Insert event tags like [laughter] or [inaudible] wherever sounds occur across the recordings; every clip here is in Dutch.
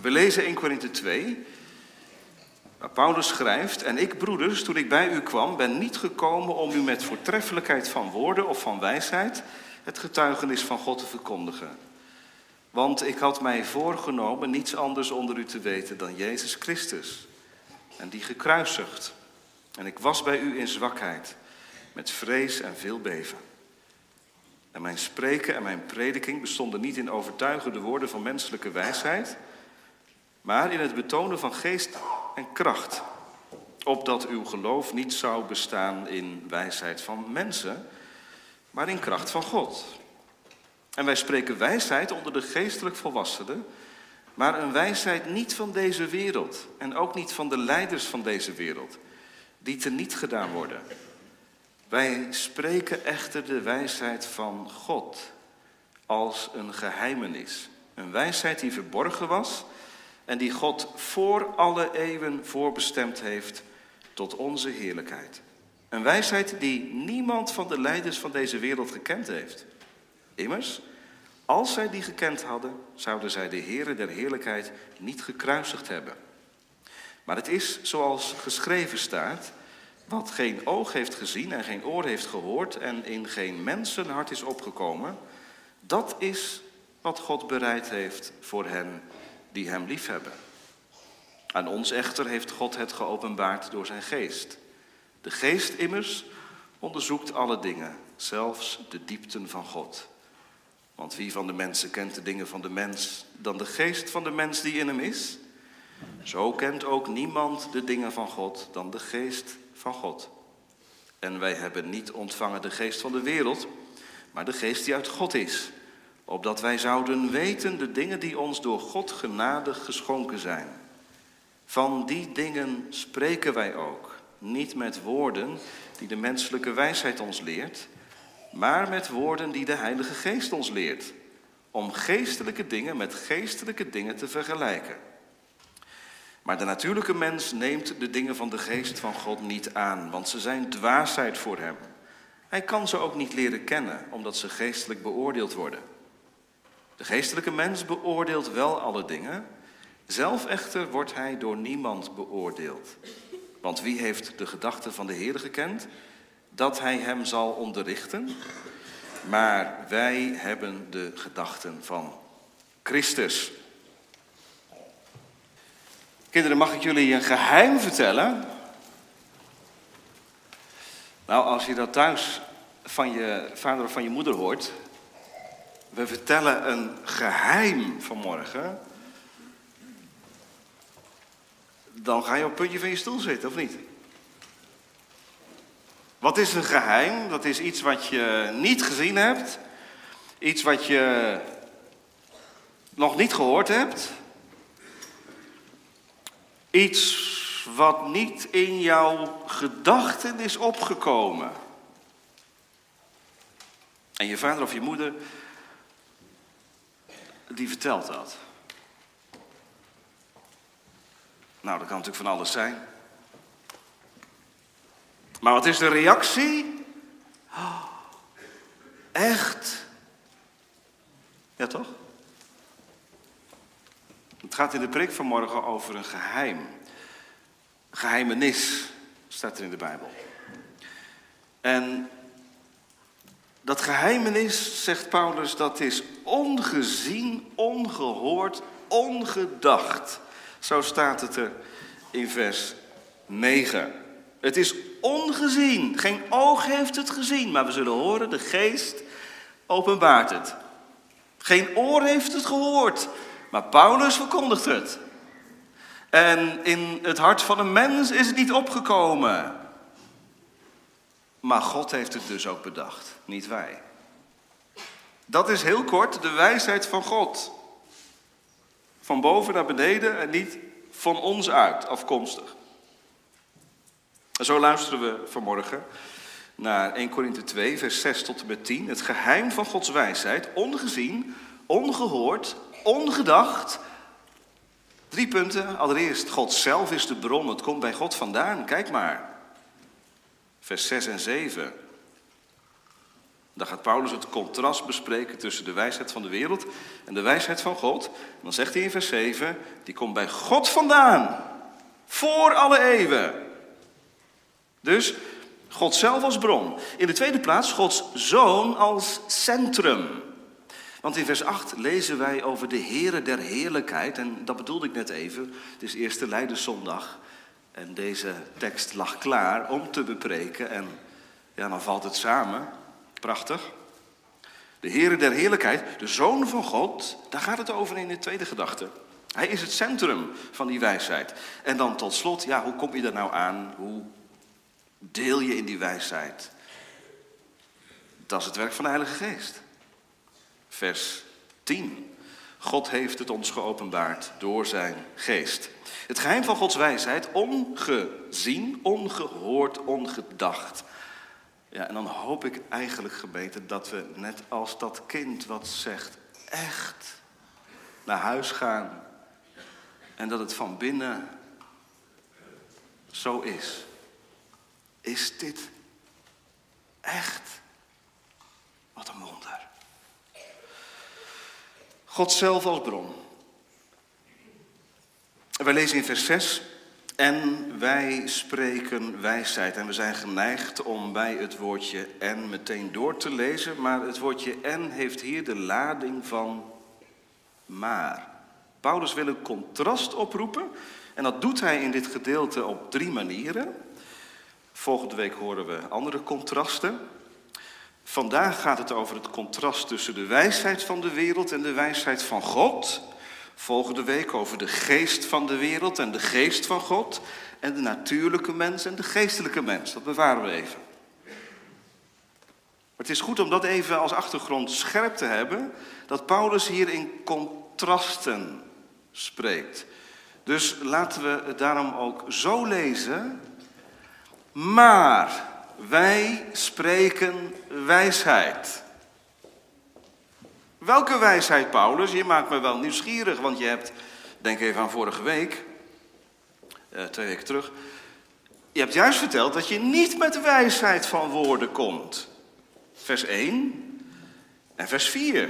We lezen 1 Korinthe 2, waar Paulus schrijft, en ik broeders, toen ik bij u kwam, ben niet gekomen om u met voortreffelijkheid van woorden of van wijsheid het getuigenis van God te verkondigen. Want ik had mij voorgenomen niets anders onder u te weten dan Jezus Christus en die gekruisigd. En ik was bij u in zwakheid, met vrees en veel beven. En mijn spreken en mijn prediking bestonden niet in overtuigende woorden van menselijke wijsheid, maar in het betonen van geest en kracht, opdat uw geloof niet zou bestaan in wijsheid van mensen, maar in kracht van God. En wij spreken wijsheid onder de geestelijk volwassenen, maar een wijsheid niet van deze wereld en ook niet van de leiders van deze wereld, die te niet gedaan worden. Wij spreken echter de wijsheid van God als een geheimenis. Een wijsheid die verborgen was en die God voor alle eeuwen voorbestemd heeft tot onze heerlijkheid. Een wijsheid die niemand van de leiders van deze wereld gekend heeft. Immers, als zij die gekend hadden, zouden zij de Heere der heerlijkheid niet gekruisigd hebben. Maar het is zoals geschreven staat, wat geen oog heeft gezien en geen oor heeft gehoord en in geen mensenhart is opgekomen, dat is wat God bereid heeft voor hen die Hem liefhebben. Aan ons echter heeft God het geopenbaard door zijn geest. De geest immers onderzoekt alle dingen, zelfs de diepten van God. Want wie van de mensen kent de dingen van de mens dan de geest van de mens die in hem is? Zo kent ook niemand de dingen van God dan de geest van God. En wij hebben niet ontvangen de geest van de wereld, maar de geest die uit God is, opdat wij zouden weten de dingen die ons door God genadig geschonken zijn. Van die dingen spreken wij ook, niet met woorden die de menselijke wijsheid ons leert, maar met woorden die de Heilige Geest ons leert, om geestelijke dingen met geestelijke dingen te vergelijken. Maar de natuurlijke mens neemt de dingen van de geest van God niet aan, want ze zijn dwaasheid voor hem. Hij kan ze ook niet leren kennen, omdat ze geestelijk beoordeeld worden. De geestelijke mens beoordeelt wel alle dingen, zelf echter wordt hij door niemand beoordeeld. Want wie heeft de gedachten van de Heer gekend? Dat hij hem zal onderrichten. Maar wij hebben de gedachten van Christus. Kinderen, mag ik jullie een geheim vertellen? Nou, als je dat thuis van je vader of van je moeder hoort. We vertellen een geheim vanmorgen. Dan ga je op het puntje van je stoel zitten, of niet? Wat is een geheim? Dat is iets wat je niet gezien hebt. Iets wat je nog niet gehoord hebt. Iets wat niet in jouw gedachten is opgekomen. En je vader of je moeder, die vertelt dat. Nou, dat kan natuurlijk van alles zijn. Maar wat is de reactie? [gasps] Echt? Ja, toch? Het gaat in de preek van morgen over een geheim. Geheimenis staat er in de Bijbel. En dat geheimenis, zegt Paulus, dat is ongezien, ongehoord, ongedacht. Zo staat het er in vers 9. Het is ongezien. Geen oog heeft het gezien, maar we zullen horen, de geest openbaart het. Geen oor heeft het gehoord, maar Paulus verkondigt het. En in het hart van een mens is het niet opgekomen. Maar God heeft het dus ook bedacht, niet wij. Dat is heel kort de wijsheid van God. Van boven naar beneden en niet van ons uit afkomstig. En zo luisteren we vanmorgen naar 1 Korinthe 2, vers 6 tot en met 10. Het geheim van Gods wijsheid, ongezien, ongehoord, ongedacht. Drie punten. Allereerst, God zelf is de bron. Het komt bij God vandaan. Kijk maar. Vers 6 en 7. Dan gaat Paulus het contrast bespreken tussen de wijsheid van de wereld en de wijsheid van God. En dan zegt hij in vers 7, die komt bij God vandaan, voor alle eeuwen. Dus God zelf als bron. In de tweede plaats Gods zoon als centrum. Want in vers 8 lezen wij over de Here der Heerlijkheid. En dat bedoelde ik net even. Het is eerste Leidenszondag. En deze tekst lag klaar om te bepreken. En ja, dan valt het samen. Prachtig. De Heere der Heerlijkheid, de Zoon van God, daar gaat het over in de tweede gedachte. Hij is het centrum van die wijsheid. En dan tot slot, ja, hoe kom je er nou aan? Hoe deel je in die wijsheid? Dat is het werk van de Heilige Geest. Vers 10. God heeft het ons geopenbaard door zijn geest. Het geheim van Gods wijsheid, ongezien, ongehoord, ongedacht. Ja, en dan hoop ik eigenlijk, gebeten dat we net als dat kind wat zegt, echt naar huis gaan. En dat het van binnen zo is. Is dit echt? Wat een wonder. God zelf als bron. Wij lezen in vers 6. En wij spreken wijsheid. En we zijn geneigd om bij het woordje en meteen door te lezen. Maar het woordje en heeft hier de lading van maar. Paulus wil een contrast oproepen. En dat doet hij in dit gedeelte op drie manieren. Volgende week horen we andere contrasten. Vandaag gaat het over het contrast tussen de wijsheid van de wereld en de wijsheid van God. Volgende week over de geest van de wereld en de geest van God. En de natuurlijke mens en de geestelijke mens. Dat bewaren we even. Maar het is goed om dat even als achtergrond scherp te hebben. Dat Paulus hier in contrasten spreekt. Dus laten we het daarom ook zo lezen. Maar wij spreken wijsheid. Welke wijsheid, Paulus? Je maakt me wel nieuwsgierig, want je hebt, denk even aan vorige week, eh, twee weken terug. Je hebt juist verteld dat je niet met wijsheid van woorden komt. Vers 1 en vers 4.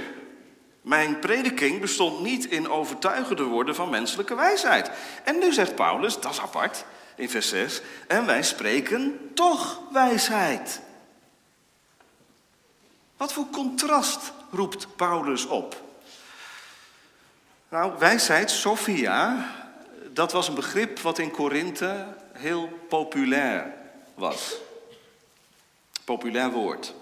Mijn prediking bestond niet in overtuigende woorden van menselijke wijsheid. En nu zegt Paulus, dat is apart, in vers 6, en wij spreken toch wijsheid. Wat voor contrast roept Paulus op? Nou, wijsheid, Sophia, dat was een begrip wat in Korinthe heel populair was. Populair woord.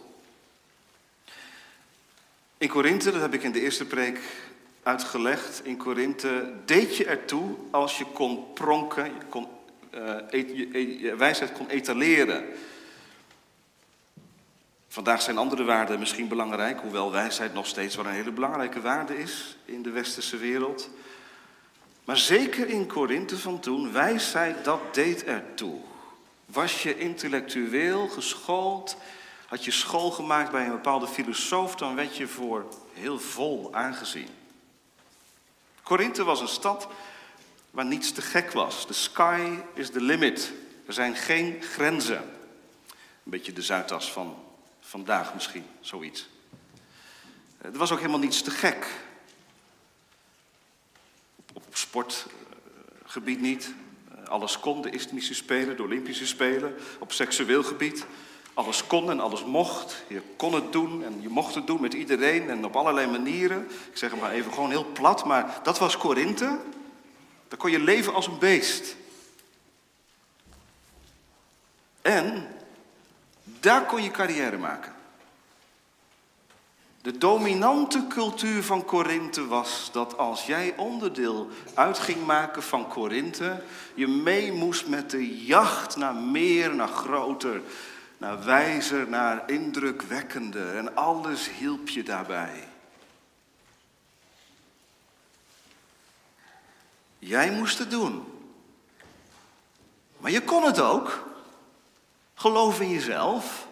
In Korinthe, dat heb ik in de eerste preek uitgelegd, in Korinthe deed je ertoe als je kon pronken, je kon, uh, wijsheid kon etaleren. Vandaag zijn andere waarden misschien belangrijk, hoewel wijsheid nog steeds wel een hele belangrijke waarde is in de westerse wereld. Maar zeker in Korinthe van toen, wijsheid, dat deed ertoe. Was je intellectueel geschoold, had je school gemaakt bij een bepaalde filosoof, dan werd je voor heel vol aangezien. Korinthe was een stad waar niets te gek was. The sky is the limit. Er zijn geen grenzen. Een beetje de Zuidas van Vandaag misschien, zoiets. Er was ook helemaal niets te gek. Op, sportgebied niet. Alles kon, de Isthmische Spelen, de Olympische Spelen. Op seksueel gebied. Alles kon en alles mocht. Je kon het doen en je mocht het doen met iedereen en op allerlei manieren. Ik zeg het maar even gewoon heel plat, maar dat was Korinthe. Daar kon je leven als een beest. En daar kon je carrière maken. De dominante cultuur van Korinthe was dat als jij onderdeel uit ging maken van Korinthe, je mee moest met de jacht naar meer, naar groter, naar wijzer, naar indrukwekkender. En alles hielp je daarbij. Jij moest het doen. Maar je kon het ook. Geloof in jezelf.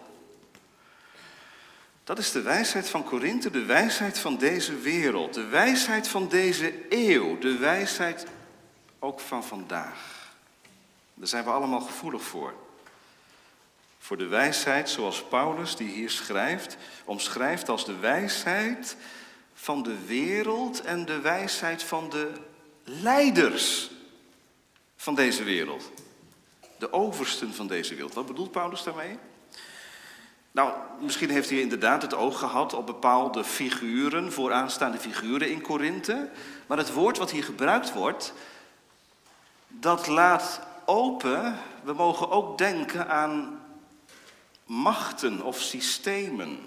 Dat is de wijsheid van Korinthe, de wijsheid van deze wereld, de wijsheid van deze eeuw, de wijsheid ook van vandaag. Daar zijn we allemaal gevoelig voor. voor de wijsheid zoals Paulus, die hier schrijft, omschrijft als de wijsheid van de wereld en de wijsheid van de leiders van deze wereld. De oversten van deze wereld. Wat bedoelt Paulus daarmee? Nou, misschien heeft hij inderdaad het oog gehad op bepaalde figuren, vooraanstaande figuren in Korinthe. Maar het woord wat hier gebruikt wordt, dat laat open, we mogen ook denken aan machten of systemen.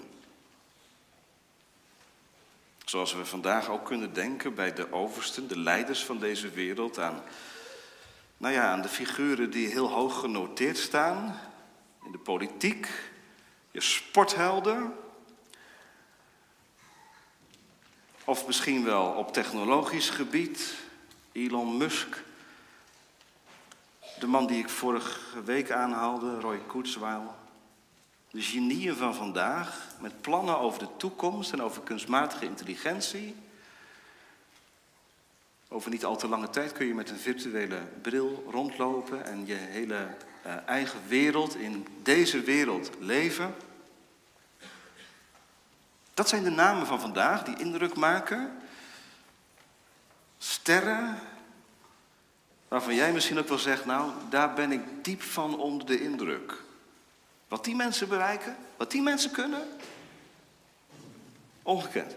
Zoals we vandaag ook kunnen denken bij de oversten, de leiders van deze wereld, aan, nou ja, aan de figuren die heel hoog genoteerd staan in de politiek, je sporthelden, of misschien wel op technologisch gebied, Elon Musk, de man die ik vorige week aanhaalde, Roy Kurzweil. De genieën van vandaag, met plannen over de toekomst en over kunstmatige intelligentie. Over niet al te lange tijd kun je met een virtuele bril rondlopen en je hele uh, eigen wereld in deze wereld leven. Dat zijn de namen van vandaag die indruk maken. Sterren, waarvan jij misschien ook wel zegt, nou, daar ben ik diep van onder de indruk. Wat die mensen bereiken, wat die mensen kunnen, ongekend.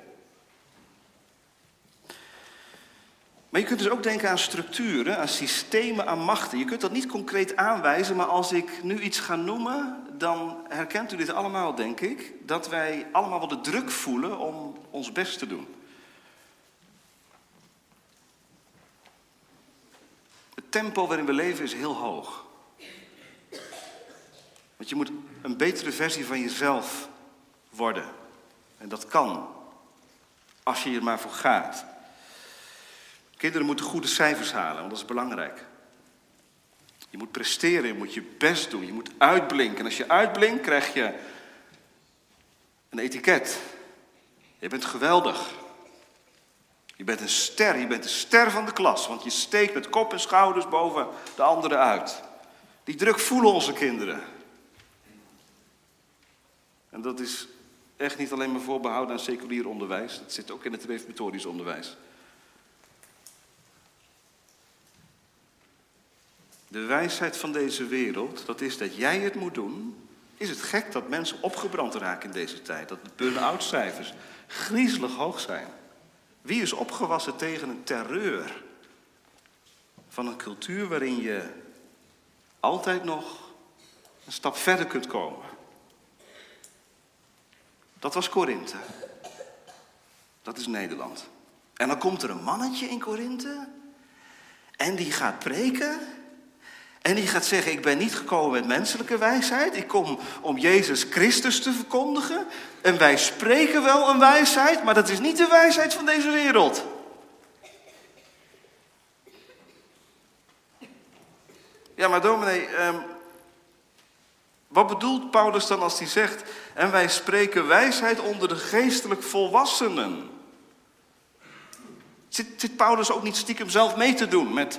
Maar je kunt dus ook denken aan structuren, aan systemen, aan machten. Je kunt dat niet concreet aanwijzen, maar als ik nu iets ga noemen, dan herkent u dit allemaal, denk ik, dat wij allemaal wel de druk voelen om ons best te doen. Het tempo waarin we leven is heel hoog. Want je moet een betere versie van jezelf worden. En dat kan, als je er maar voor gaat. Kinderen moeten goede cijfers halen, want dat is belangrijk. Je moet presteren, je moet je best doen, je moet uitblinken. En als je uitblinkt, krijg je een etiket. Je bent geweldig. Je bent een ster, je bent de ster van de klas, want je steekt met kop en schouders boven de anderen uit. Die druk voelen onze kinderen. En dat is echt niet alleen maar voorbehouden aan seculier onderwijs, dat zit ook in het reformatorisch onderwijs. De wijsheid van deze wereld, dat is dat jij het moet doen. Is het gek dat mensen opgebrand raken in deze tijd? Dat de burn-out cijfers griezelig hoog zijn. Wie is opgewassen tegen een terreur van een cultuur waarin je altijd nog een stap verder kunt komen? Dat was Korinthe. Dat is Nederland. En dan komt er een mannetje in Korinthe. En die gaat preken. En die gaat zeggen, ik ben niet gekomen met menselijke wijsheid. Ik kom om Jezus Christus te verkondigen. En wij spreken wel een wijsheid, maar dat is niet de wijsheid van deze wereld. Ja, maar dominee, ehm, wat bedoelt Paulus dan als hij zegt, en wij spreken wijsheid onder de geestelijk volwassenen? Zit, zit Paulus ook niet stiekem zelf mee te doen met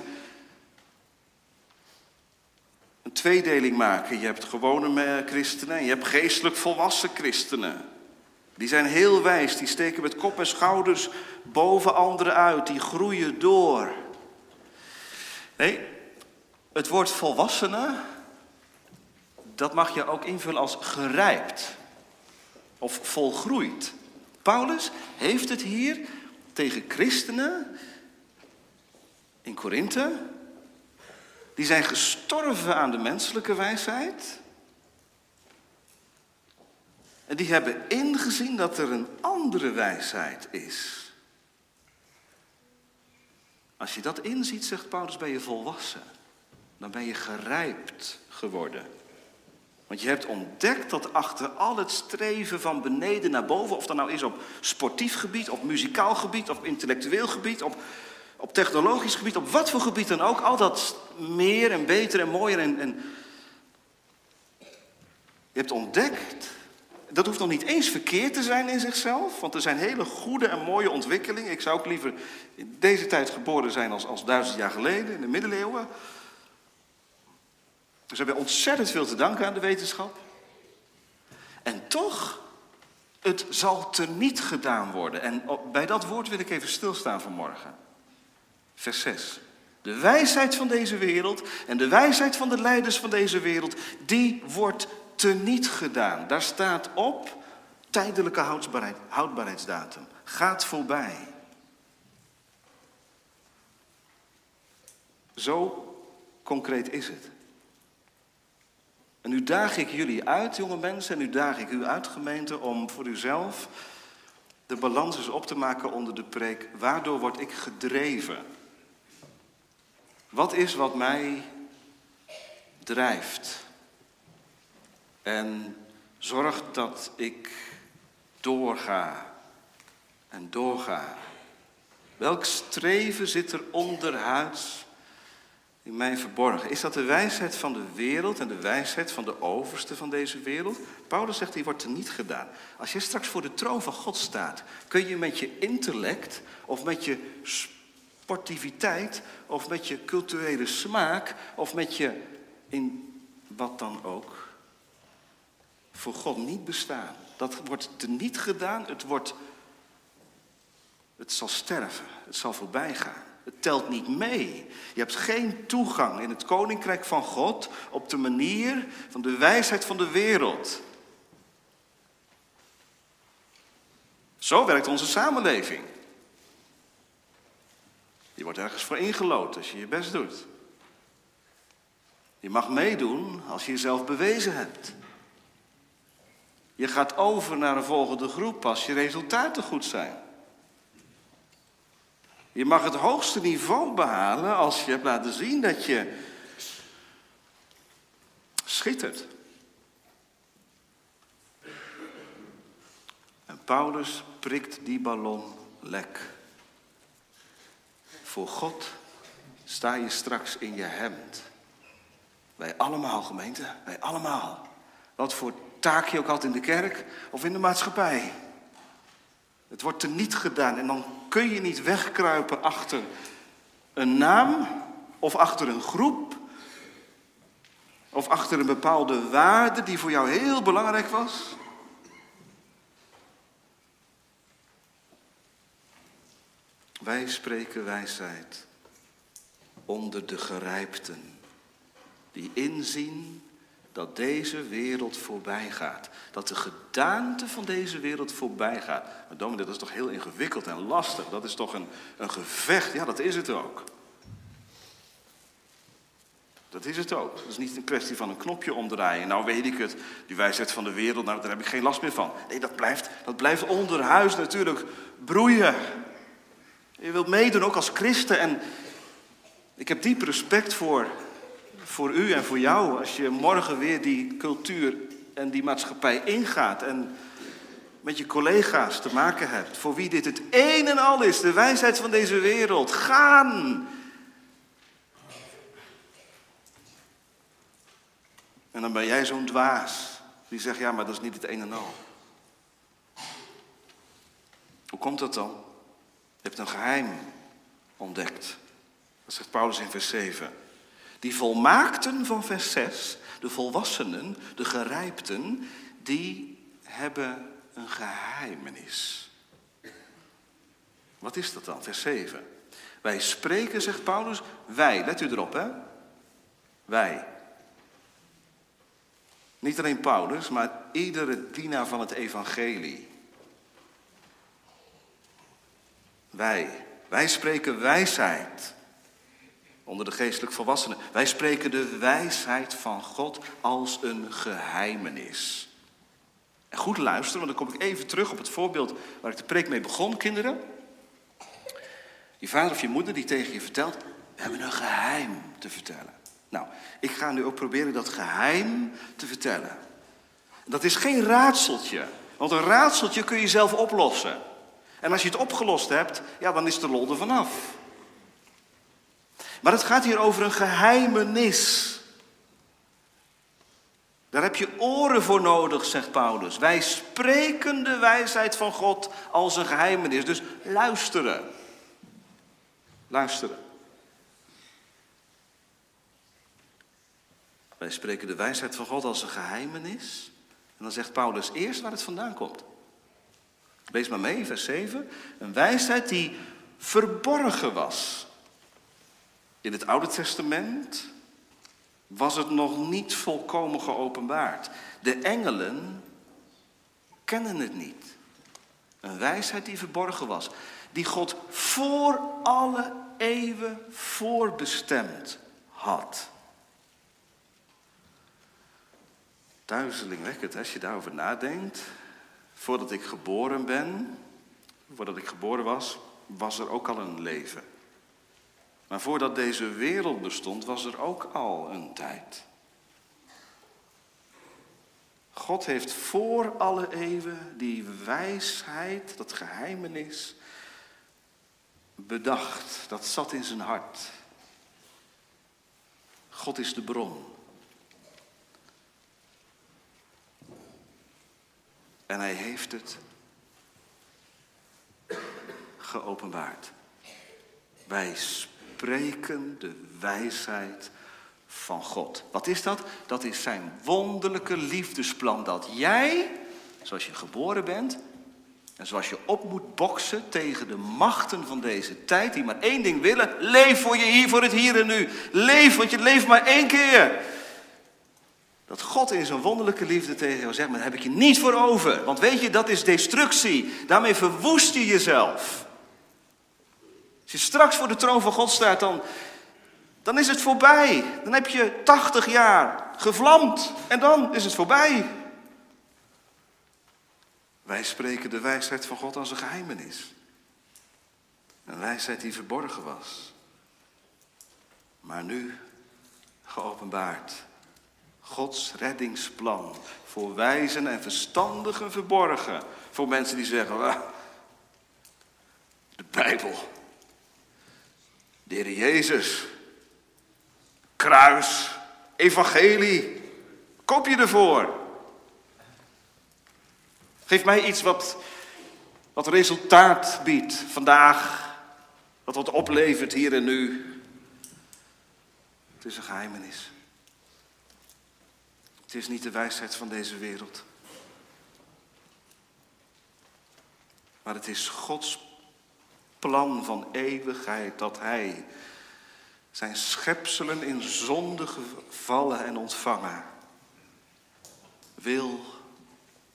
een tweedeling maken? Je hebt gewone christenen en je hebt geestelijk volwassen christenen. Die zijn heel wijs, die steken met kop en schouders boven anderen uit, die groeien door. Nee, het woord volwassenen dat mag je ook invullen als gerijpt of volgroeid. Paulus heeft het hier tegen christenen in Korinthe. Die zijn gestorven aan de menselijke wijsheid. En die hebben ingezien dat er een andere wijsheid is. Als je dat inziet, zegt Paulus, ben je volwassen. Dan ben je gerijpt geworden. Want je hebt ontdekt dat achter al het streven van beneden naar boven, of dat nou is op sportief gebied, op muzikaal gebied, op intellectueel gebied, op, op technologisch gebied, op wat voor gebied dan ook, al dat meer en beter en mooier en, en je hebt ontdekt, dat hoeft nog niet eens verkeerd te zijn in zichzelf, want er zijn hele goede en mooie ontwikkelingen. Ik zou ook liever in deze tijd geboren zijn als, als duizend jaar geleden, in de middeleeuwen. Dus we hebben ontzettend veel te danken aan de wetenschap. En toch, het zal teniet gedaan worden. En bij dat woord wil ik even stilstaan vanmorgen. Vers 6. De wijsheid van deze wereld en de wijsheid van de leiders van deze wereld, die wordt teniet gedaan. Daar staat op tijdelijke houdbaarheid, houdbaarheidsdatum. Gaat voorbij. Zo concreet is het. En nu daag ik jullie uit, jonge mensen, en nu daag ik u uit, gemeente, om voor uzelf de balans eens op te maken onder de preek. Waardoor word ik gedreven? Wat is wat mij drijft? En zorgt dat ik doorga en doorga. Welk streven zit er onderhuids in mij verborgen? Is dat de wijsheid van de wereld en de wijsheid van de overste van deze wereld? Paulus zegt, die wordt er niet gedaan. Als je straks voor de troon van God staat, kun je met je intellect of met je sportiviteit of met je culturele smaak of met je in wat dan ook voor God niet bestaan. Dat wordt er niet gedaan, het wordt het zal sterven, het zal voorbij gaan. Het telt niet mee. Je hebt geen toegang in het koninkrijk van God op de manier van de wijsheid van de wereld. Zo werkt onze samenleving. Je wordt ergens voor ingelood als je je best doet. Je mag meedoen als je jezelf bewezen hebt. Je gaat over naar een volgende groep als je resultaten goed zijn. Je mag het hoogste niveau behalen als je hebt laten zien dat je schittert. En Paulus prikt die ballon lek. Voor God sta je straks in je hemd. Wij allemaal, gemeente, wij allemaal. Wat voor taak je ook had in de kerk of in de maatschappij. Het wordt er niet gedaan en dan kun je niet wegkruipen achter een naam of achter een groep of achter een bepaalde waarde die voor jou heel belangrijk was. Wij spreken wijsheid onder de gerijpten, die inzien dat deze wereld voorbij gaat. Dat de gedaante van deze wereld voorbij gaat. Maar dominee, dat is toch heel ingewikkeld en lastig. Dat is toch een, een gevecht. Ja, dat is het ook. Dat is het ook. Dat is niet een kwestie van een knopje omdraaien. Nou weet ik het, die wijsheid van de wereld, nou, daar heb ik geen last meer van. Nee, dat blijft, dat blijft onderhuis natuurlijk broeien. Je wilt meedoen ook als christen. En ik heb diep respect voor voor u en voor jou als je morgen weer die cultuur en die maatschappij ingaat en met je collega's te maken hebt, voor wie dit het een en al is, de wijsheid van deze wereld. Gaan! En dan ben jij zo'n dwaas die zegt, ja, maar dat is niet het een en al. Hoe komt dat dan? Je hebt een geheim ontdekt. Dat zegt Paulus in vers 7. Die volmaakten van vers 6, de volwassenen, de gerijpten, die hebben een geheimenis. Wat is dat dan? Vers 7. Wij spreken, zegt Paulus, wij, let u erop hè. Wij. Niet alleen Paulus, maar iedere dienaar van het evangelie. Wij. Wij spreken wijsheid onder de geestelijk volwassenen. Wij spreken de wijsheid van God als een geheimenis. En goed luisteren, want dan kom ik even terug op het voorbeeld waar ik de preek mee begon, kinderen. Je vader of je moeder die tegen je vertelt, we hebben een geheim te vertellen. Nou, ik ga nu ook proberen dat geheim te vertellen. Dat is geen raadseltje, want een raadseltje kun je zelf oplossen. En als je het opgelost hebt, ja, dan is de lol er vanaf. Maar het gaat hier over een geheimenis. Daar heb je oren voor nodig, zegt Paulus. Wij spreken de wijsheid van God als een geheimenis. Dus luisteren. Luisteren. Wij spreken de wijsheid van God als een geheimenis. En dan zegt Paulus eerst waar het vandaan komt. Lees maar mee, vers 7. Een wijsheid die verborgen was. In het Oude Testament was het nog niet volkomen geopenbaard. De engelen kennen het niet. Een wijsheid die verborgen was. Die God voor alle eeuwen voorbestemd had. Duizelingwekkend als je daarover nadenkt. Voordat ik geboren ben, voordat ik geboren was, was er ook al een leven. Maar voordat deze wereld bestond, was er ook al een tijd. God heeft voor alle eeuwen die wijsheid, dat geheimenis, bedacht. Dat zat in zijn hart. God is de bron. En hij heeft het geopenbaard. Wij spreken de wijsheid van God. Wat is dat? Dat is zijn wonderlijke liefdesplan dat jij, zoals je geboren bent, en zoals je op moet boksen tegen de machten van deze tijd, die maar één ding willen, leef voor je hier, voor het hier en nu. Leef, want je leeft maar één keer. Dat God in zijn wonderlijke liefde tegen jou zegt, maar daar heb ik je niet voor over. Want weet je, dat is destructie. Daarmee verwoest je jezelf. Je straks voor de troon van God staat, dan, dan is het voorbij. Dan heb je 80 jaar gevlamd en dan is het voorbij. Wij spreken de wijsheid van God als een geheimenis. Een wijsheid die verborgen was. Maar nu geopenbaard. Gods reddingsplan voor wijzen en verstandigen verborgen. Voor mensen die zeggen, de Bijbel, de Heer Jezus, kruis, evangelie, koop je ervoor? Geef mij iets wat, wat resultaat biedt vandaag, wat wat oplevert hier en nu. Het is een geheimenis. Het is niet de wijsheid van deze wereld. Maar het is Gods plan van eeuwigheid dat Hij zijn schepselen in zonde gevallen en ontvangen wil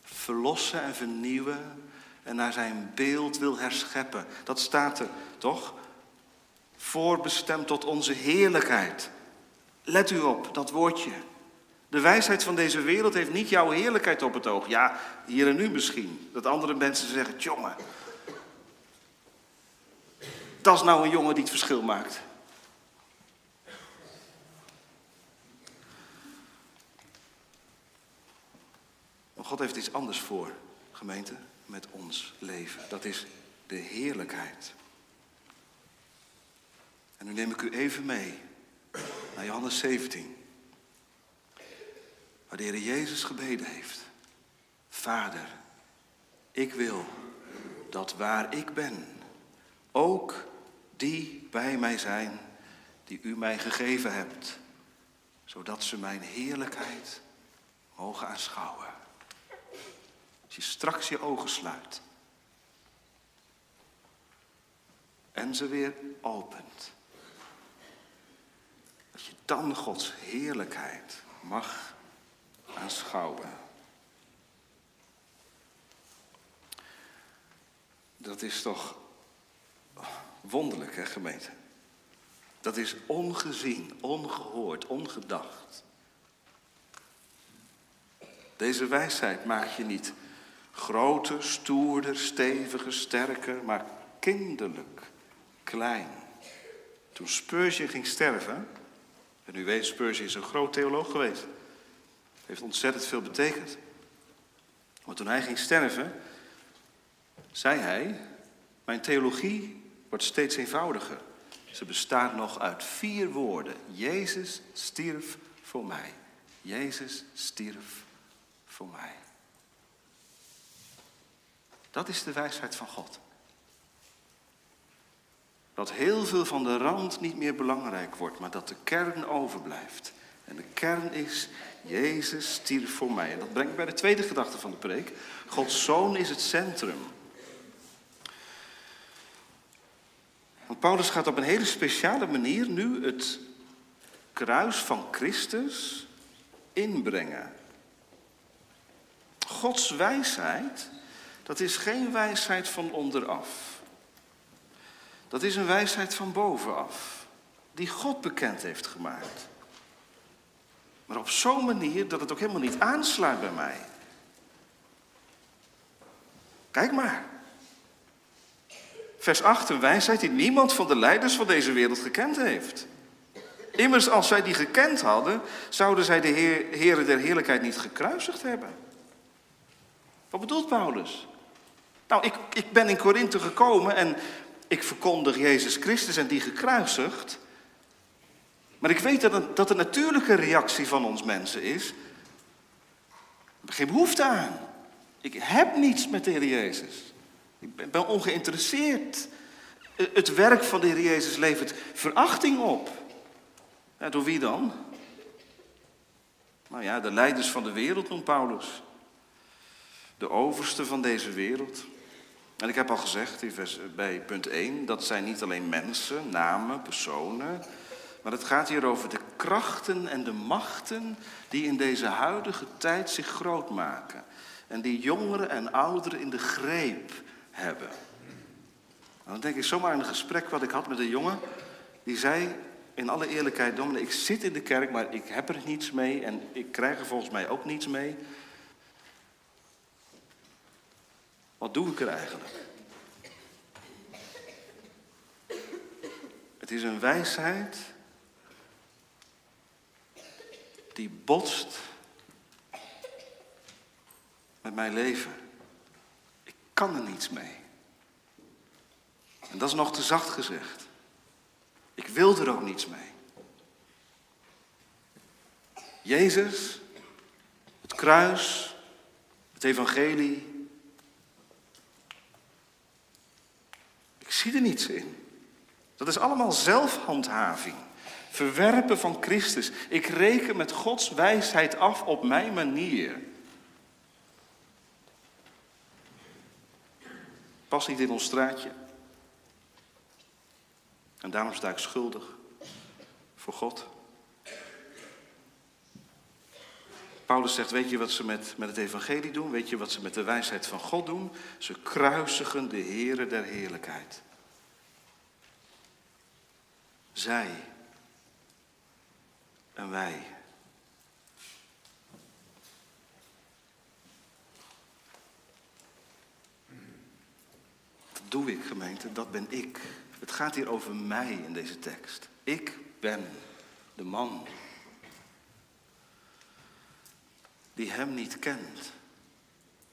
verlossen en vernieuwen en naar zijn beeld wil herscheppen. Dat staat er, toch? Voorbestemd tot onze heerlijkheid. Let u op, dat woordje. De wijsheid van deze wereld heeft niet jouw heerlijkheid op het oog. Ja, hier en nu misschien. Dat andere mensen zeggen, jongen. Dat is nou een jongen die het verschil maakt. Maar God heeft iets anders voor, gemeente, met ons leven. Dat is de heerlijkheid. En nu neem ik u even mee naar Johannes 17. Waar de Heer Jezus gebeden heeft. Vader, ik wil dat waar ik ben, ook die bij mij zijn die u mij gegeven hebt, zodat ze mijn heerlijkheid mogen aanschouwen. Als je straks je ogen sluit en ze weer opent, dat je dan Gods heerlijkheid mag aanschouwen. Dat is toch wonderlijk, hè, gemeente? Dat is ongezien, ongehoord, ongedacht. Deze wijsheid maakt je niet groter, stoerder, steviger, sterker, maar kinderlijk, klein. Toen Spurgeon ging sterven, en u weet, Spurgeon is een groot theoloog geweest heeft ontzettend veel betekend. Maar toen hij ging sterven, zei hij: Mijn theologie wordt steeds eenvoudiger. Ze bestaat nog uit vier woorden. Jezus stierf voor mij. Jezus stierf voor mij. Dat is de wijsheid van God. Dat heel veel van de rand niet meer belangrijk wordt, maar dat de kern overblijft. En de kern is, Jezus stierf voor mij. En dat brengt bij de tweede gedachte van de preek. Gods zoon is het centrum. Want Paulus gaat op een hele speciale manier nu het kruis van Christus inbrengen. Gods wijsheid, dat is geen wijsheid van onderaf. Dat is een wijsheid van bovenaf, die God bekend heeft gemaakt. Maar op zo'n manier dat het ook helemaal niet aansluit bij mij. Kijk maar. Vers 8, een wijsheid die niemand van de leiders van deze wereld gekend heeft. Immers, als zij die gekend hadden, zouden zij de Heer, Heren der Heerlijkheid niet gekruisigd hebben. Wat bedoelt Paulus? Nou, ik, ik ben in Korinthe gekomen en ik verkondig Jezus Christus en die gekruisigd. Maar ik weet dat, een, dat de natuurlijke reactie van ons mensen is. Geen behoefte aan. Ik heb niets met de Heer Jezus. Ik ben ongeïnteresseerd. Het werk van de Heer Jezus levert verachting op. Door wie dan? Nou ja, de leiders van de wereld noemt Paulus. De overste van deze wereld. En ik heb al gezegd bij punt 1, dat zijn niet alleen mensen, namen, personen. Maar het gaat hier over de krachten en de machten die in deze huidige tijd zich groot maken. En die jongeren en ouderen in de greep hebben. dan denk ik zomaar aan een gesprek wat ik had met een jongen. Die zei in alle eerlijkheid, dominee, ik zit in de kerk, maar ik heb er niets mee. En ik krijg er volgens mij ook niets mee. Wat doe ik er eigenlijk? Het is een wijsheid die botst met mijn leven. Kan er niets mee. En dat is nog te zacht gezegd. Ik wil er ook niets mee. Jezus, het kruis, het evangelie. Ik zie er niets in. Dat is allemaal zelfhandhaving. Verwerpen van Christus. Ik reken met Gods wijsheid af op mijn manier. Pas niet in ons straatje. En daarom sta ik schuldig voor God. Paulus zegt, weet je wat ze met, met het evangelie doen? Weet je wat ze met de wijsheid van God doen? Ze kruisigen de Here der heerlijkheid. Zij en wij. Doe ik, gemeente, dat ben ik. Het gaat hier over mij in deze tekst. Ik ben de man die hem niet kent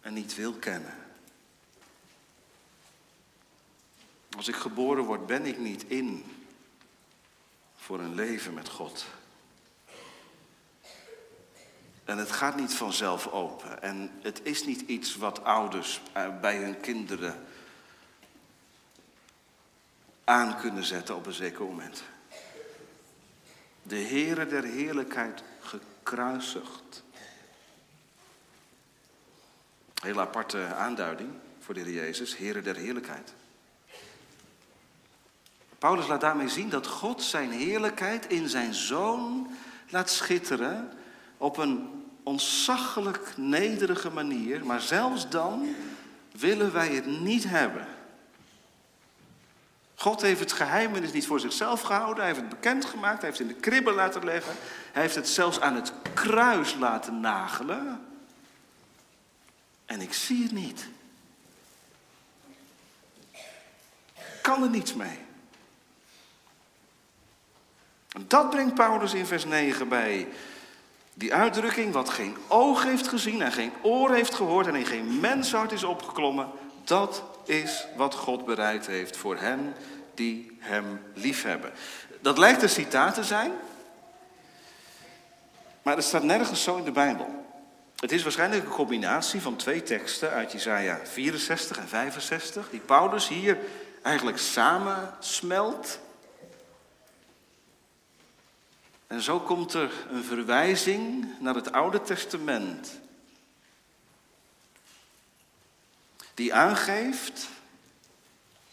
en niet wil kennen. Als ik geboren word, ben ik niet in voor een leven met God. En het gaat niet vanzelf open. En het is niet iets wat ouders eh, bij hun kinderen aan kunnen zetten op een zeker moment. De Heere der Heerlijkheid gekruisigd. Heel aparte aanduiding voor de Heer Jezus, Heere der Heerlijkheid. Paulus laat daarmee zien dat God zijn heerlijkheid in zijn zoon laat schitteren op een ontzaglijk nederige manier, maar zelfs dan willen wij het niet hebben. God heeft het geheimenis niet voor zichzelf gehouden, hij heeft het bekendgemaakt, hij heeft het in de kribben laten leggen, hij heeft het zelfs aan het kruis laten nagelen. En ik zie het niet. Kan er niets mee. En dat brengt Paulus in vers 9 bij. Die uitdrukking, wat geen oog heeft gezien en geen oor heeft gehoord en in geen menshart is opgeklommen, dat is wat God bereid heeft voor hen die hem liefhebben. Dat lijkt een citaat te zijn, maar het staat nergens zo in de Bijbel. Het is waarschijnlijk een combinatie van twee teksten uit Isaiah 64 en 65, die Paulus hier eigenlijk samensmelt En zo komt er een verwijzing naar het Oude Testament. Die aangeeft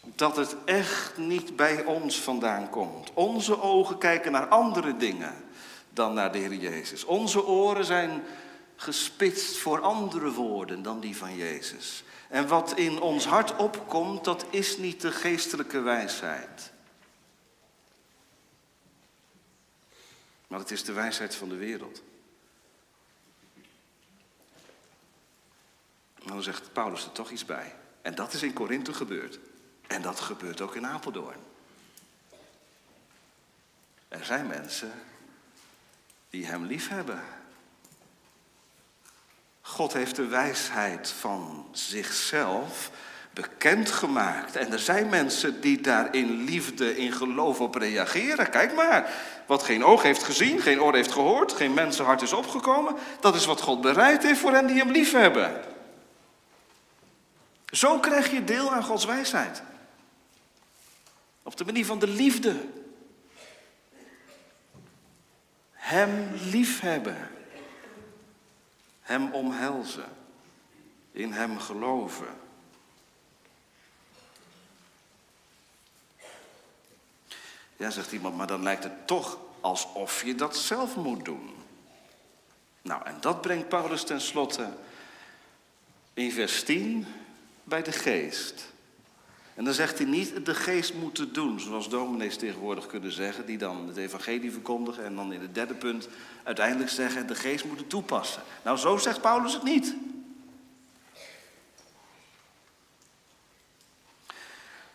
dat het echt niet bij ons vandaan komt. Onze ogen kijken naar andere dingen dan naar de Heer Jezus. Onze oren zijn gespitst voor andere woorden dan die van Jezus. En wat in ons hart opkomt, dat is niet de geestelijke wijsheid. Maar het is de wijsheid van de wereld. En dan zegt Paulus er toch iets bij. En dat is in Korinthe gebeurd. En dat gebeurt ook in Apeldoorn. Er zijn mensen die hem lief hebben. God heeft de wijsheid van zichzelf bekendgemaakt. En er zijn mensen die daar in liefde, in geloof op reageren. Kijk maar, wat geen oog heeft gezien, geen oor heeft gehoord, geen mensenhart is opgekomen. Dat is wat God bereid heeft voor hen die hem lief hebben. Zo krijg je deel aan Gods wijsheid. Op de manier van de liefde. Hem liefhebben. Hem omhelzen. In Hem geloven. Ja, zegt iemand, maar dan lijkt het toch alsof je dat zelf moet doen. Nou, en dat brengt Paulus tenslotte in vers 10 bij de geest. En dan zegt hij niet de geest moeten doen, zoals dominees tegenwoordig kunnen zeggen, die dan het evangelie verkondigen en dan in het derde punt uiteindelijk zeggen de geest moet het toepassen. Nou, zo zegt Paulus het niet.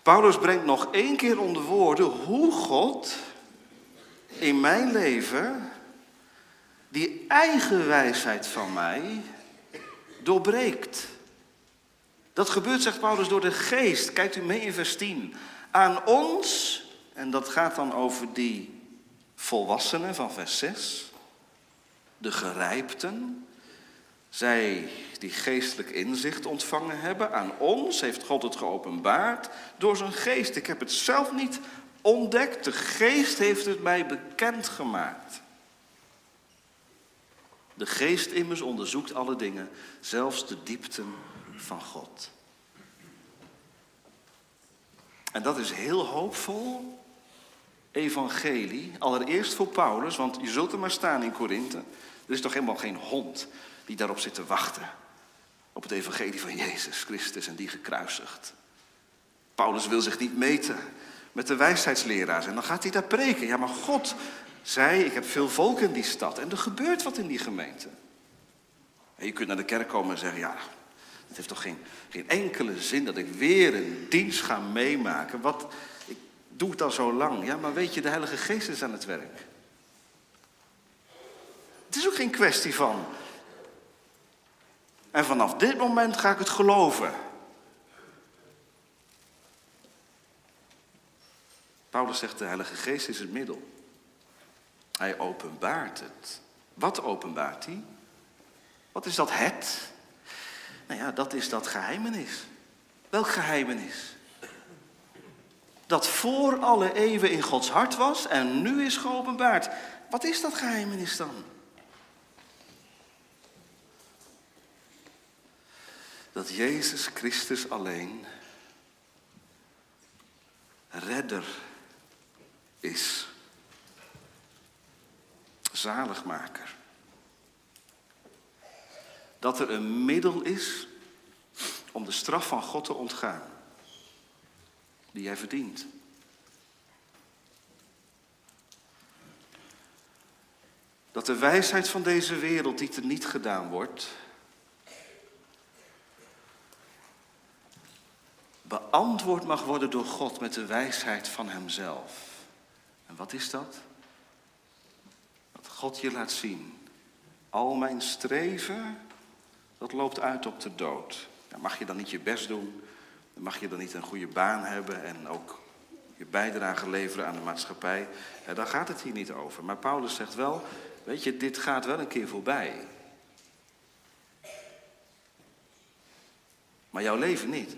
Paulus brengt nog één keer onder woorden hoe God in mijn leven die eigen wijsheid van mij doorbreekt. Dat gebeurt, zegt Paulus, door de geest. Kijkt u mee in vers 10. Aan ons, en dat gaat dan over die volwassenen van vers 6, de gerijpten, zij die geestelijk inzicht ontvangen hebben, aan ons heeft God het geopenbaard door zijn geest. Ik heb het zelf niet ontdekt, de geest heeft het mij bekendgemaakt. De geest immers onderzoekt alle dingen, zelfs de diepten van God. En dat is heel hoopvol evangelie. Allereerst voor Paulus, want je zult er maar staan in Korinthe. Er is toch helemaal geen hond die daarop zit te wachten. Op het evangelie van Jezus Christus en die gekruisigd. Paulus wil zich niet meten met de wijsheidsleraars. En dan gaat hij daar preken. Ja, maar God zei, ik heb veel volk in die stad. En er gebeurt wat in die gemeente. En je kunt naar de kerk komen en zeggen, ja, het heeft toch geen, geen enkele zin dat ik weer een dienst ga meemaken. Wat, ik doe het al zo lang. Ja, maar weet je, de Heilige Geest is aan het werk. Het is ook geen kwestie van. En vanaf dit moment ga ik het geloven. Paulus zegt, de Heilige Geest is het middel. Hij openbaart het. Wat openbaart hij? Wat is dat het? Nou ja, dat is dat geheimenis. Welk geheimenis? Dat voor alle eeuwen in Gods hart was en nu is geopenbaard. Wat is dat geheimenis dan? Dat Jezus Christus alleen redder is. Zaligmaker dat er een middel is om de straf van God te ontgaan, die hij verdient. Dat de wijsheid van deze wereld die er niet gedaan wordt, beantwoord mag worden door God met de wijsheid van Hemzelf. En wat is dat? Dat God je laat zien. Al mijn streven dat loopt uit op de dood. Mag je dan niet je best doen, dan mag je dan niet een goede baan hebben en ook je bijdrage leveren aan de maatschappij. Ja, daar gaat het hier niet over. Maar Paulus zegt wel, weet je, dit gaat wel een keer voorbij. Maar jouw leven niet.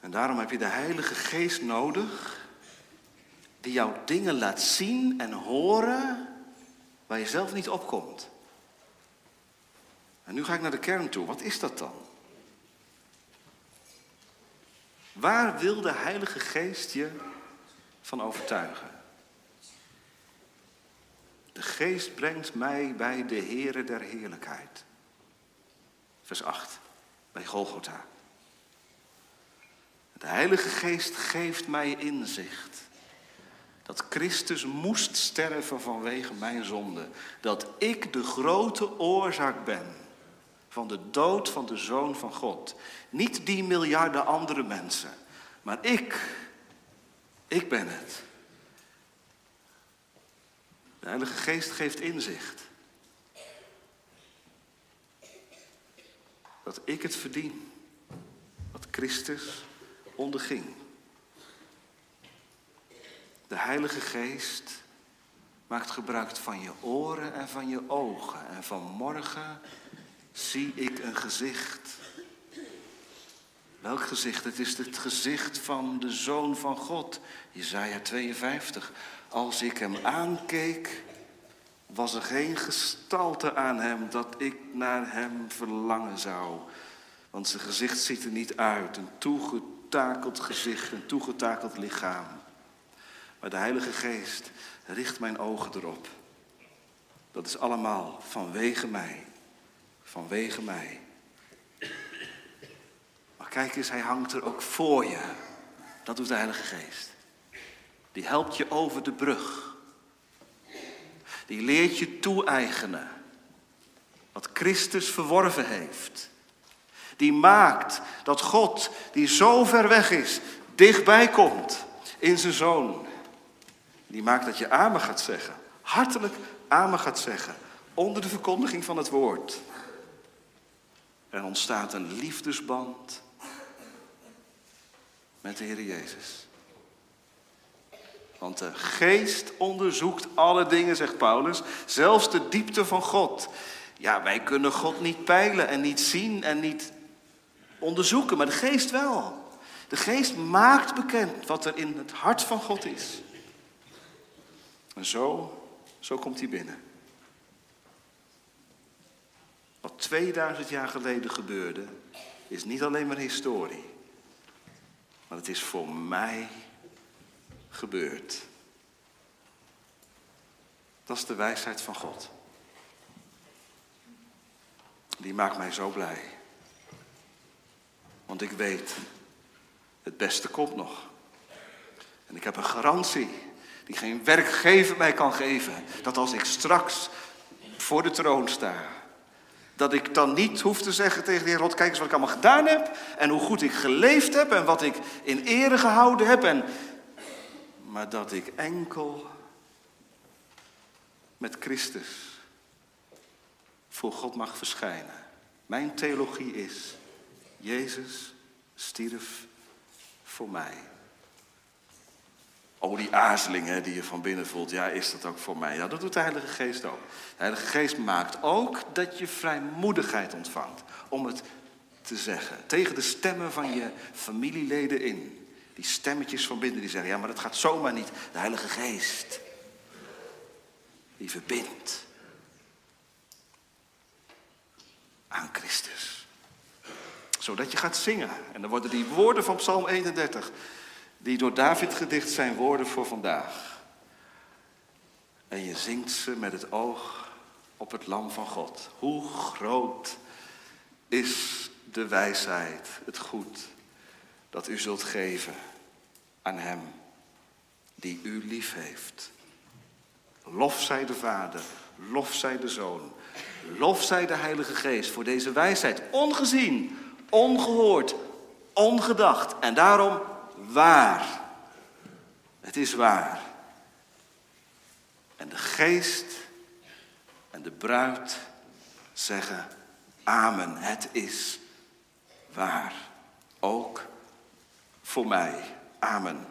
En daarom heb je de Heilige Geest nodig, die jou dingen laat zien en horen waar je zelf niet opkomt. En nu ga ik naar de kern toe. Wat is dat dan? Waar wil de Heilige Geest je van overtuigen? De Geest brengt mij bij de Heere der Heerlijkheid. Vers 8, bij Golgotha. De Heilige Geest geeft mij inzicht. Dat Christus moest sterven vanwege mijn zonde. Dat ik de grote oorzaak ben van de dood van de Zoon van God. Niet die miljarden andere mensen, maar ik. Ik ben het. De Heilige Geest geeft inzicht. Dat ik het verdien. Wat Christus onderging. De Heilige Geest maakt gebruik van je oren en van je ogen. En vanmorgen zie ik een gezicht. Welk gezicht? Het is het gezicht van de Zoon van God. Jezaja 52. Als ik hem aankeek, was er geen gestalte aan hem dat ik naar hem verlangen zou. Want zijn gezicht ziet er niet uit. Een toegetakeld gezicht, een toegetakeld lichaam. Maar de Heilige Geest richt mijn ogen erop. Dat is allemaal vanwege mij. Vanwege mij. Maar kijk eens, hij hangt er ook voor je. Dat doet de Heilige Geest. Die helpt je over de brug. Die leert je toe-eigenen. Wat Christus verworven heeft. Die maakt dat God, die zo ver weg is, dichtbij komt in zijn zoon. Die maakt dat je amen gaat zeggen. Hartelijk amen gaat zeggen. Onder de verkondiging van het woord. Er ontstaat een liefdesband met de Heer Jezus. Want de geest onderzoekt alle dingen, zegt Paulus, zelfs de diepte van God. Ja, wij kunnen God niet peilen en niet zien en niet onderzoeken, maar de geest wel. De geest maakt bekend wat er in het hart van God is. En zo, zo komt hij binnen. Wat 2000 jaar geleden gebeurde, is niet alleen maar historie. Maar het is voor mij gebeurd. Dat is de wijsheid van God. Die maakt mij zo blij. Want ik weet, het beste komt nog. En ik heb een garantie die geen werkgever mij kan geven. Dat als ik straks voor de troon sta, dat ik dan niet hoef te zeggen tegen de Heer kijk eens wat ik allemaal gedaan heb. En hoe goed ik geleefd heb en wat ik in ere gehouden heb. En... Maar dat ik enkel met Christus voor God mag verschijnen. Mijn theologie is, Jezus stierf voor mij. Oh, die aarzeling die je van binnen voelt, ja, is dat ook voor mij? Ja, dat doet de Heilige Geest ook. De Heilige Geest maakt ook dat je vrijmoedigheid ontvangt om het te zeggen. Tegen de stemmen van je familieleden in. Die stemmetjes van binnen die zeggen, ja, maar dat gaat zomaar niet. De Heilige Geest, die verbindt aan Christus. Zodat je gaat zingen. En dan worden die woorden van Psalm 31 die door David gedicht zijn woorden voor vandaag. En je zingt ze met het oog op het lam van God. Hoe groot is de wijsheid, het goed dat u zult geven aan hem die u lief heeft. Lof zij de Vader, lof zij de Zoon, lof zij de Heilige Geest voor deze wijsheid, ongezien, ongehoord, ongedacht. En daarom waar. Het is waar. En de geest en de bruid zeggen amen. Het is waar. Ook voor mij. Amen.